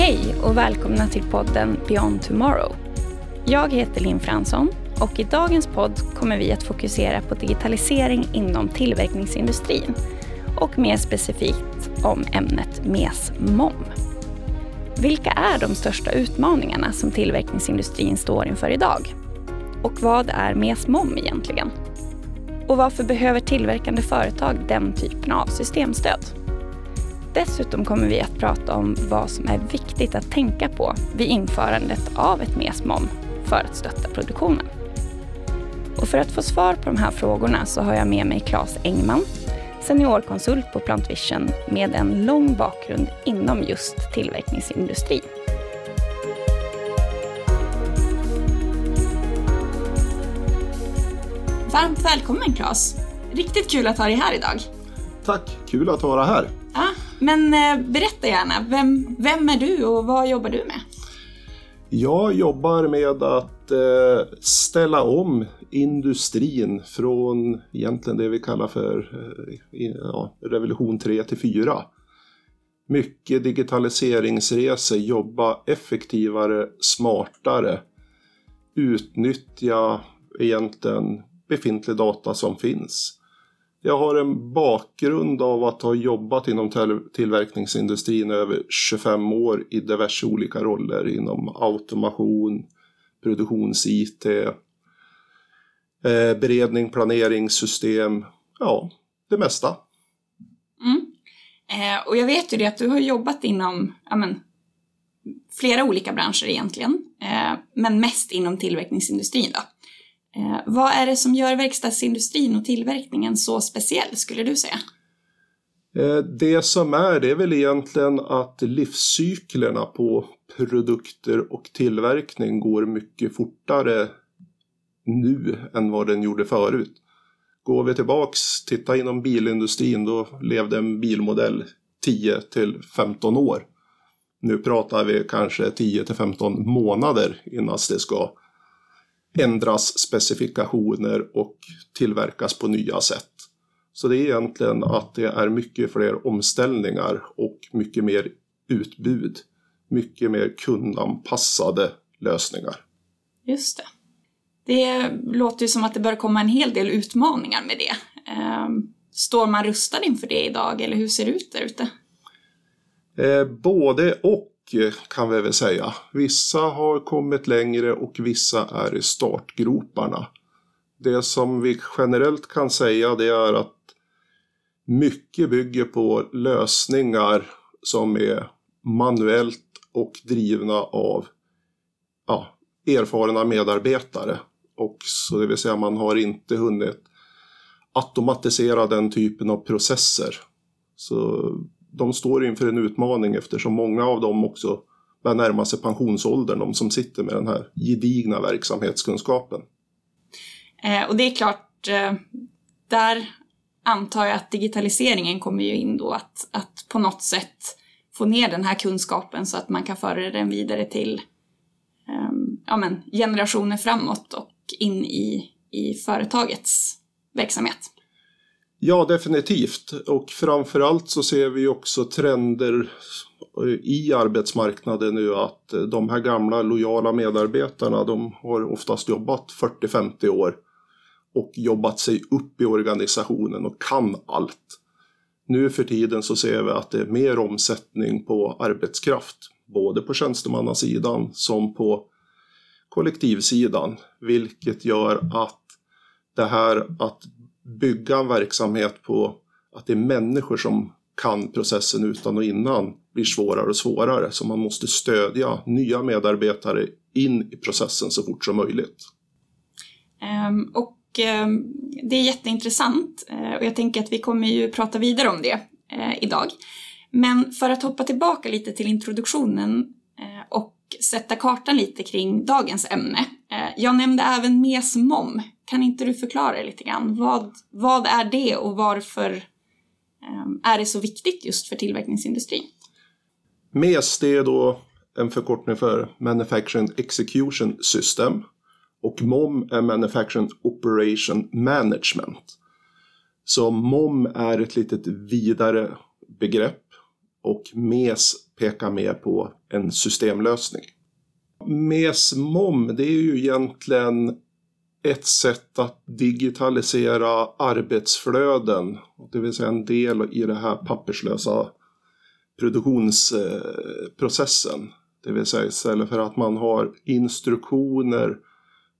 Hej och välkomna till podden Beyond Tomorrow. Jag heter Linn Fransson och i dagens podd kommer vi att fokusera på digitalisering inom tillverkningsindustrin och mer specifikt om ämnet MES-MOM. Vilka är de största utmaningarna som tillverkningsindustrin står inför idag? Och vad är MES-MOM egentligen? Och varför behöver tillverkande företag den typen av systemstöd? Dessutom kommer vi att prata om vad som är viktigt att tänka på vid införandet av ett MES-MOM för att stötta produktionen. Och för att få svar på de här frågorna så har jag med mig Claes Engman, seniorkonsult på Plantvision med en lång bakgrund inom just tillverkningsindustrin. Varmt välkommen Claes! Riktigt kul att ha dig här idag. Tack, kul att vara här. Ja, men eh, berätta gärna, vem, vem är du och vad jobbar du med? Jag jobbar med att eh, ställa om industrin från egentligen det vi kallar för eh, ja, revolution 3 till 4. Mycket digitaliseringsresor, jobba effektivare, smartare, utnyttja egentligen befintlig data som finns. Jag har en bakgrund av att ha jobbat inom tillverkningsindustrin över 25 år i diverse olika roller inom automation, produktions-IT, eh, beredning, planeringssystem, ja, det mesta. Mm. Eh, och jag vet ju det att du har jobbat inom ja, men, flera olika branscher egentligen, eh, men mest inom tillverkningsindustrin. Då. Eh, vad är det som gör verkstadsindustrin och tillverkningen så speciell, skulle du säga? Eh, det som är, det är väl egentligen att livscyklerna på produkter och tillverkning går mycket fortare nu än vad den gjorde förut. Går vi tillbaks, titta inom bilindustrin, då levde en bilmodell 10 till 15 år. Nu pratar vi kanske 10 till 15 månader innan det ska ändras specifikationer och tillverkas på nya sätt. Så det är egentligen att det är mycket fler omställningar och mycket mer utbud. Mycket mer kundanpassade lösningar. Just det. Det låter ju som att det bör komma en hel del utmaningar med det. Ehm, står man rustad inför det idag eller hur ser det ut där ute? Eh, både och Eh, kan vi väl säga. Vissa har kommit längre och vissa är i startgroparna. Det som vi generellt kan säga det är att mycket bygger på lösningar som är manuellt och drivna av ja, erfarna medarbetare. Och så det vill säga man har inte hunnit automatisera den typen av processer. Så de står inför en utmaning eftersom många av dem också börjar närma sig pensionsåldern, de som sitter med den här gedigna verksamhetskunskapen. Eh, och det är klart, eh, där antar jag att digitaliseringen kommer ju in då att, att på något sätt få ner den här kunskapen så att man kan föra den vidare till eh, ja, men, generationer framåt och in i, i företagets verksamhet. Ja, definitivt. Och framförallt så ser vi också trender i arbetsmarknaden nu att eh, de här gamla lojala medarbetarna de har oftast jobbat 40-50 år och jobbat sig upp i organisationen och kan allt. Nu för tiden så ser vi att det är mer omsättning på arbetskraft, både på tjänstemannasidan som på kollektivsidan, vilket gör att det här att bygga en verksamhet på att det är människor som kan processen utan och innan blir svårare och svårare. Så man måste stödja nya medarbetare in i processen så fort som möjligt. Um, och um, det är jätteintressant uh, och jag tänker att vi kommer ju prata vidare om det uh, idag. Men för att hoppa tillbaka lite till introduktionen uh, och sätta kartan lite kring dagens ämne. Jag nämnde även MES-MOM. Kan inte du förklara lite grann? Vad, vad är det och varför ehm, är det så viktigt just för tillverkningsindustrin? MES det är då en förkortning för Manufacturing Execution System och MOM är Manufacturing Operation Management. Så MOM är ett lite vidare begrepp och MES pekar mer på en systemlösning. MES-MOM det är ju egentligen ett sätt att digitalisera arbetsflöden, det vill säga en del i den här papperslösa produktionsprocessen. Det vill säga istället för att man har instruktioner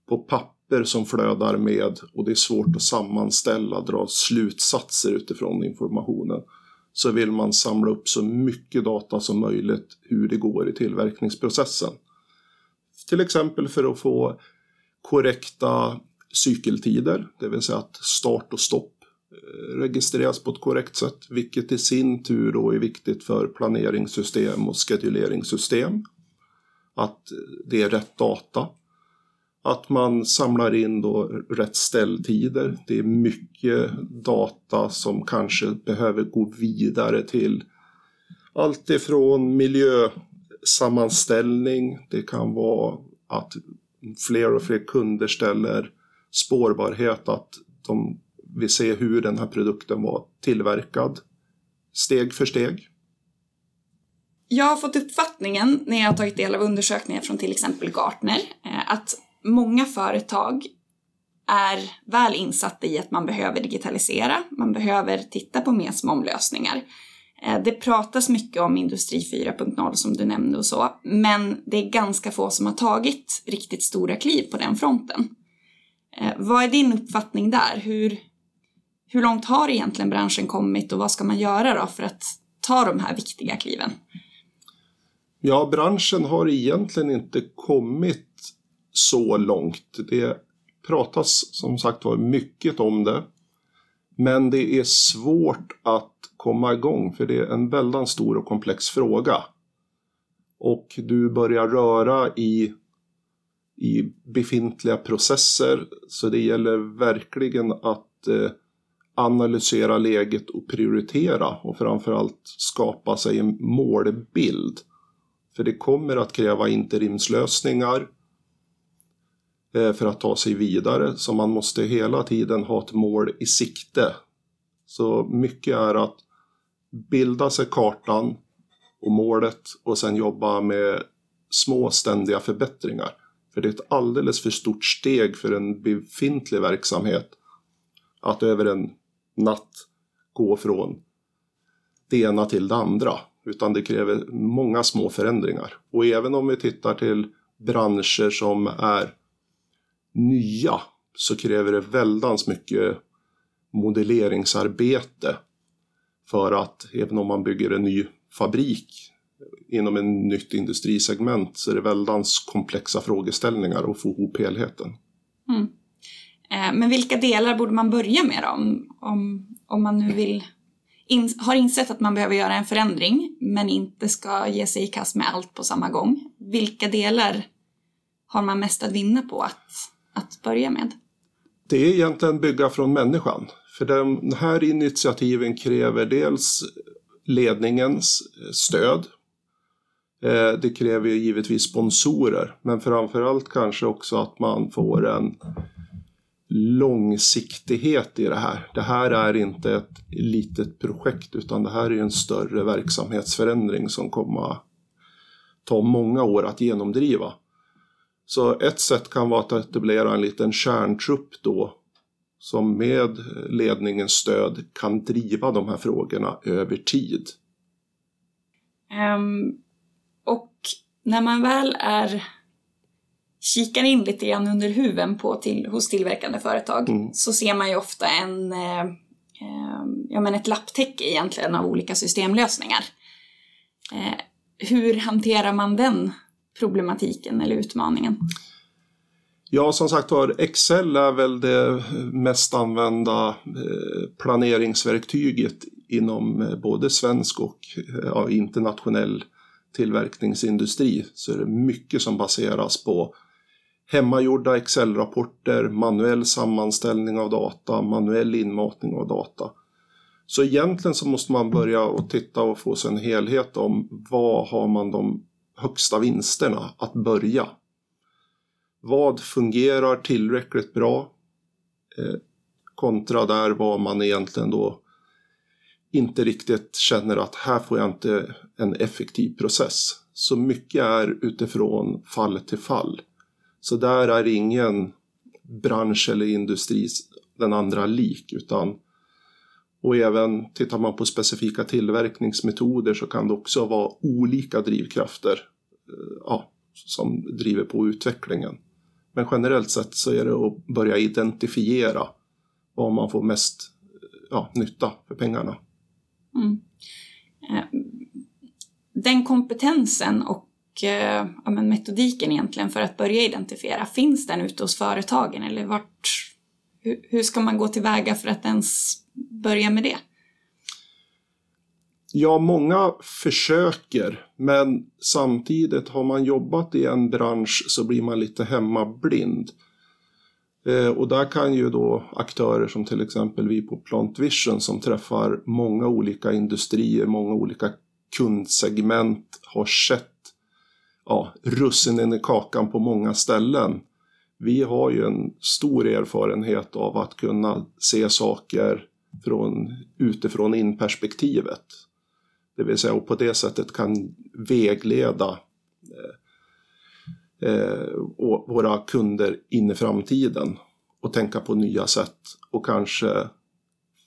på papper som flödar med och det är svårt att sammanställa, dra slutsatser utifrån informationen så vill man samla upp så mycket data som möjligt hur det går i tillverkningsprocessen. Till exempel för att få korrekta cykeltider, det vill säga att start och stopp eh, registreras på ett korrekt sätt, vilket i sin tur då är viktigt för planeringssystem och scheduleringssystem. Att det är rätt data. Att man samlar in då rätt ställtider. Det är mycket data som kanske behöver gå vidare till allt ifrån miljösammanställning, det kan vara att fler och fler kunder ställer spårbarhet, att de vill se hur den här produkten var tillverkad steg för steg. Jag har fått uppfattningen när jag har tagit del av undersökningar från till exempel Gartner eh, att många företag är väl insatta i att man behöver digitalisera, man behöver titta på mer lösningar. Eh, det pratas mycket om industri 4.0 som du nämnde och så, men det är ganska få som har tagit riktigt stora kliv på den fronten. Eh, vad är din uppfattning där? Hur, hur långt har egentligen branschen kommit och vad ska man göra då för att ta de här viktiga kliven? Ja, branschen har egentligen inte kommit så långt. Det pratas som sagt var mycket om det. Men det är svårt att komma igång för det är en väldigt stor och komplex fråga. Och du börjar röra i, i befintliga processer så det gäller verkligen att eh, analysera läget och prioritera och framförallt skapa sig en målbild. För det kommer att kräva interimslösningar eh, för att ta sig vidare så man måste hela tiden ha ett mål i sikte. Så mycket är att bilda sig kartan och målet och sen jobba med små ständiga förbättringar. För det är ett alldeles för stort steg för en befintlig verksamhet att över en natt gå från det ena till det andra. Utan det kräver många små förändringar. Och även om vi tittar till branscher som är nya så kräver det väldans mycket modelleringsarbete för att även om man bygger en ny fabrik inom en nytt industrisegment så är det väldigt komplexa frågeställningar att få ihop helheten. Mm. Eh, men vilka delar borde man börja med då? Om, om, om man nu vill, in, har insett att man behöver göra en förändring men inte ska ge sig i kast med allt på samma gång. Vilka delar har man mest att vinna på att, att börja med? Det är egentligen bygga från människan. För de här initiativen kräver dels ledningens stöd. Eh, det kräver givetvis sponsorer, men framförallt kanske också att man får en långsiktighet i det här. Det här är inte ett litet projekt utan det här är en större verksamhetsförändring som kommer ta många år att genomdriva. Så ett sätt kan vara att etablera en liten kärntrupp då som med ledningens stöd kan driva de här frågorna över tid. Um, och när man väl är kikar in lite grann under huven på till, hos tillverkande företag mm. så ser man ju ofta en, eh, eh, ja, men ett lapptäcke egentligen av olika systemlösningar. Eh, hur hanterar man den problematiken eller utmaningen? Ja, som sagt var, Excel är väl det mest använda eh, planeringsverktyget inom eh, både svensk och eh, ja, internationell tillverkningsindustri. Så är det mycket som baseras på hemmagjorda Excel-rapporter, manuell sammanställning av data, manuell inmatning av data. Så egentligen så måste man börja och titta och få sig en helhet om vad har man de högsta vinsterna att börja. Vad fungerar tillräckligt bra eh, kontra där vad man egentligen då inte riktigt känner att här får jag inte en effektiv process. Så mycket är utifrån fall till fall. Så där är ingen bransch eller industri den andra lik utan och även tittar man på specifika tillverkningsmetoder så kan det också vara olika drivkrafter eh, ja, som driver på utvecklingen. Men generellt sett så är det att börja identifiera vad man får mest ja, nytta för pengarna. Mm. Eh, den kompetensen och eh, ja, men metodiken egentligen för att börja identifiera, finns den ute hos företagen eller vart, hur, hur ska man gå tillväga för att ens börja med det? Ja, många försöker, men samtidigt har man jobbat i en bransch så blir man lite hemmablind. Eh, och där kan ju då aktörer som till exempel vi på Plant Vision som träffar många olika industrier, många olika kundsegment, har sett ja, russinen i kakan på många ställen. Vi har ju en stor erfarenhet av att kunna se saker från, utifrån in-perspektivet. Det vill säga och på det sättet kan vägleda eh, eh, våra kunder in i framtiden och tänka på nya sätt och kanske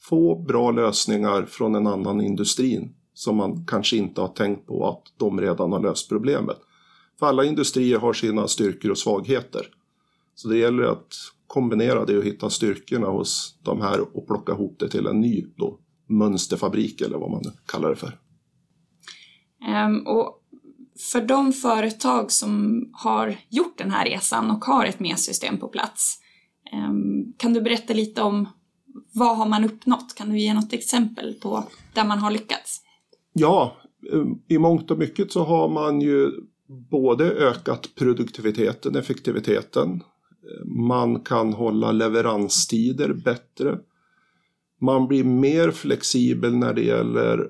få bra lösningar från en annan industri som man kanske inte har tänkt på att de redan har löst problemet. För alla industrier har sina styrkor och svagheter. Så det gäller att kombinera det och hitta styrkorna hos de här och plocka ihop det till en ny då, mönsterfabrik eller vad man kallar det för. Ehm, och för de företag som har gjort den här resan och har ett MES-system på plats, ehm, kan du berätta lite om vad har man uppnått? Kan du ge något exempel på där man har lyckats? Ja, ehm, i mångt och mycket så har man ju både ökat produktiviteten, effektiviteten, man kan hålla leveranstider bättre. Man blir mer flexibel när det gäller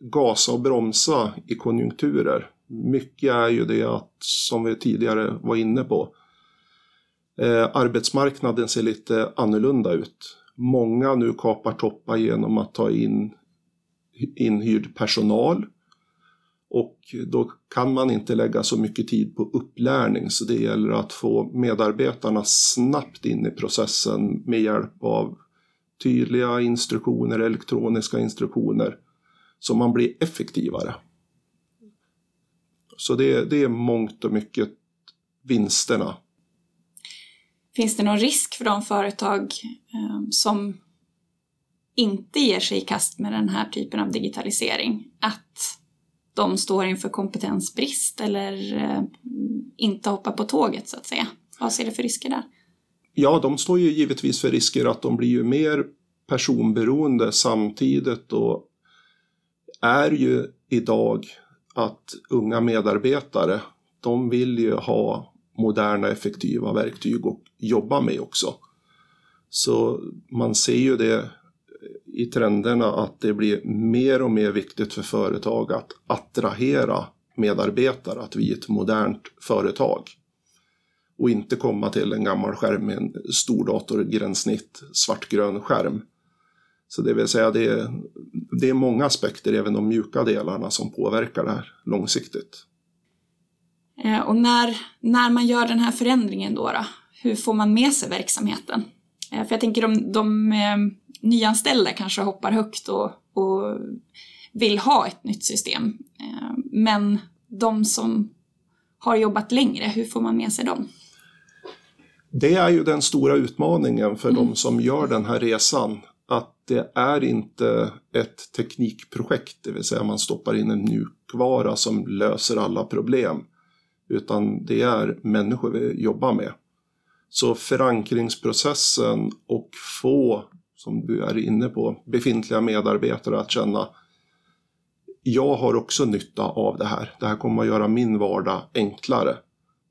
gasa och bromsa i konjunkturer. Mycket är ju det att, som vi tidigare var inne på, eh, arbetsmarknaden ser lite annorlunda ut. Många nu kapar toppar genom att ta in inhyrd personal och då kan man inte lägga så mycket tid på upplärning så det gäller att få medarbetarna snabbt in i processen med hjälp av tydliga instruktioner, elektroniska instruktioner så man blir effektivare. Så det, det är mångt och mycket vinsterna. Finns det någon risk för de företag eh, som inte ger sig i kast med den här typen av digitalisering att de står inför kompetensbrist eller eh, inte hoppar på tåget så att säga? Vad ser du för risker där? Ja, de står ju givetvis för risker att de blir ju mer personberoende samtidigt och är ju idag att unga medarbetare, de vill ju ha moderna effektiva verktyg att jobba med också. Så man ser ju det i trenderna att det blir mer och mer viktigt för företag att attrahera medarbetare, att vi är ett modernt företag. Och inte komma till en gammal skärm med en stordatorgränssnitt, svartgrön skärm. Så det vill säga det är, det är många aspekter, även de mjuka delarna, som påverkar det här långsiktigt. Eh, och när, när man gör den här förändringen då, då, hur får man med sig verksamheten? Eh, för jag tänker de, de eh, nyanställda kanske hoppar högt och, och vill ha ett nytt system. Men de som har jobbat längre, hur får man med sig dem? Det är ju den stora utmaningen för mm. de som gör den här resan. Att det är inte ett teknikprojekt, det vill säga man stoppar in en mjukvara som löser alla problem. Utan det är människor vi jobbar med. Så förankringsprocessen och få som du är inne på, befintliga medarbetare att känna jag har också nytta av det här. Det här kommer att göra min vardag enklare.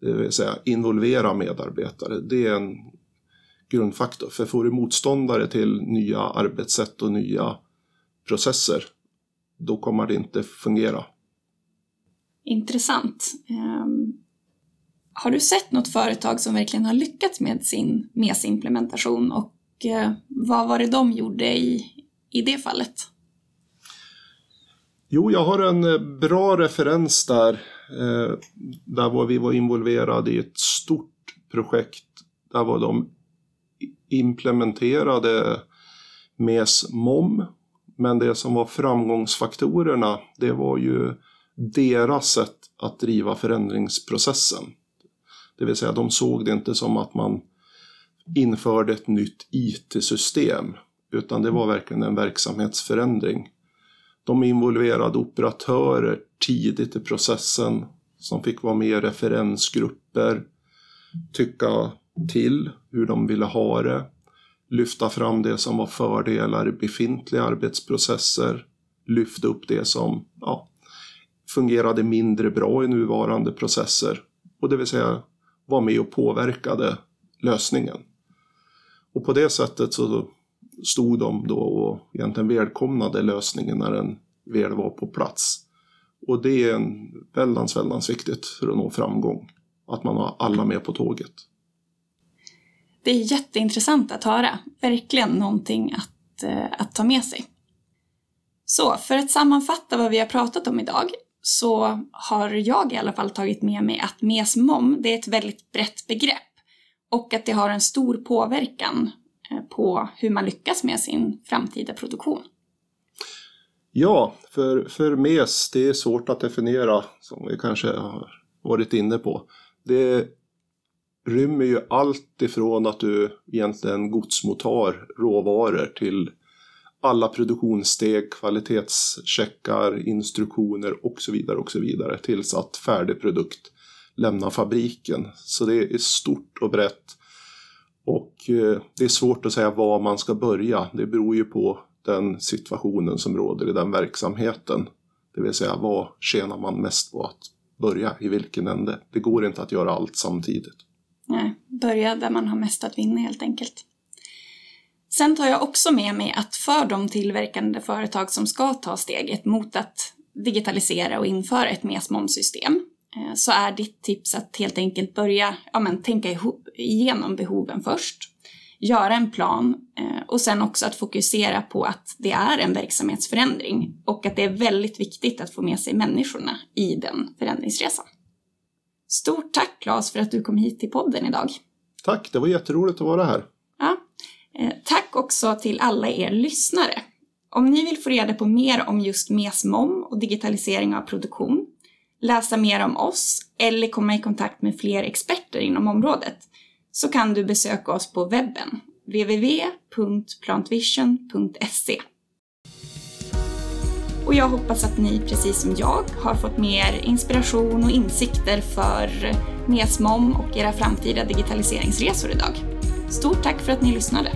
Det vill säga involvera medarbetare. Det är en grundfaktor. För får du motståndare till nya arbetssätt och nya processer, då kommer det inte fungera. Intressant. Um, har du sett något företag som verkligen har lyckats med sin MES-implementation och eh, vad var det de gjorde i, i det fallet? Jo, jag har en eh, bra referens där. Eh, där var vi var involverade i ett stort projekt. Där var de implementerade MES MOM. Men det som var framgångsfaktorerna, det var ju deras sätt att driva förändringsprocessen. Det vill säga, de såg det inte som att man införde ett nytt IT-system, utan det var verkligen en verksamhetsförändring. De involverade operatörer tidigt i processen som fick vara med i referensgrupper, tycka till hur de ville ha det, lyfta fram det som var fördelar i befintliga arbetsprocesser, lyfta upp det som ja, fungerade mindre bra i nuvarande processer och det vill säga var med och påverkade lösningen. Och på det sättet så stod de då och egentligen välkomnade lösningen när den väl var på plats. Och det är en väldans, väldans viktigt för att nå framgång. Att man har alla med på tåget. Det är jätteintressant att höra. Verkligen någonting att, eh, att ta med sig. Så för att sammanfatta vad vi har pratat om idag så har jag i alla fall tagit med mig att mesmom, det är ett väldigt brett begrepp och att det har en stor påverkan eh, på hur man lyckas med sin framtida produktion. Ja, för, för MES, det är svårt att definiera som vi kanske har varit inne på. Det rymmer ju allt ifrån att du egentligen godsmottar råvaror till alla produktionssteg, kvalitetscheckar, instruktioner och så vidare och så vidare tills att färdig produkt lämnar fabriken. Så det är stort och brett. Och eh, det är svårt att säga var man ska börja. Det beror ju på den situationen som råder i den verksamheten. Det vill säga vad tjänar man mest på att börja i vilken ände. Det går inte att göra allt samtidigt. Eh, börja där man har mest att vinna helt enkelt. Sen tar jag också med mig att för de tillverkande företag som ska ta steget mot att digitalisera och införa ett MES-momssystem eh, så är ditt tips att helt enkelt börja ja, men, tänka igenom behoven först, göra en plan eh, och sen också att fokusera på att det är en verksamhetsförändring och att det är väldigt viktigt att få med sig människorna i den förändringsresan. Stort tack Claes för att du kom hit till podden idag. Tack, det var jätteroligt att vara här. Ja, Eh, tack också till alla er lyssnare. Om ni vill få reda på mer om just MESMOM och digitalisering av produktion, läsa mer om oss eller komma i kontakt med fler experter inom området så kan du besöka oss på webben www.plantvision.se. Och jag hoppas att ni, precis som jag, har fått mer inspiration och insikter för MESMOM och era framtida digitaliseringsresor idag. Stort tack för att ni lyssnade!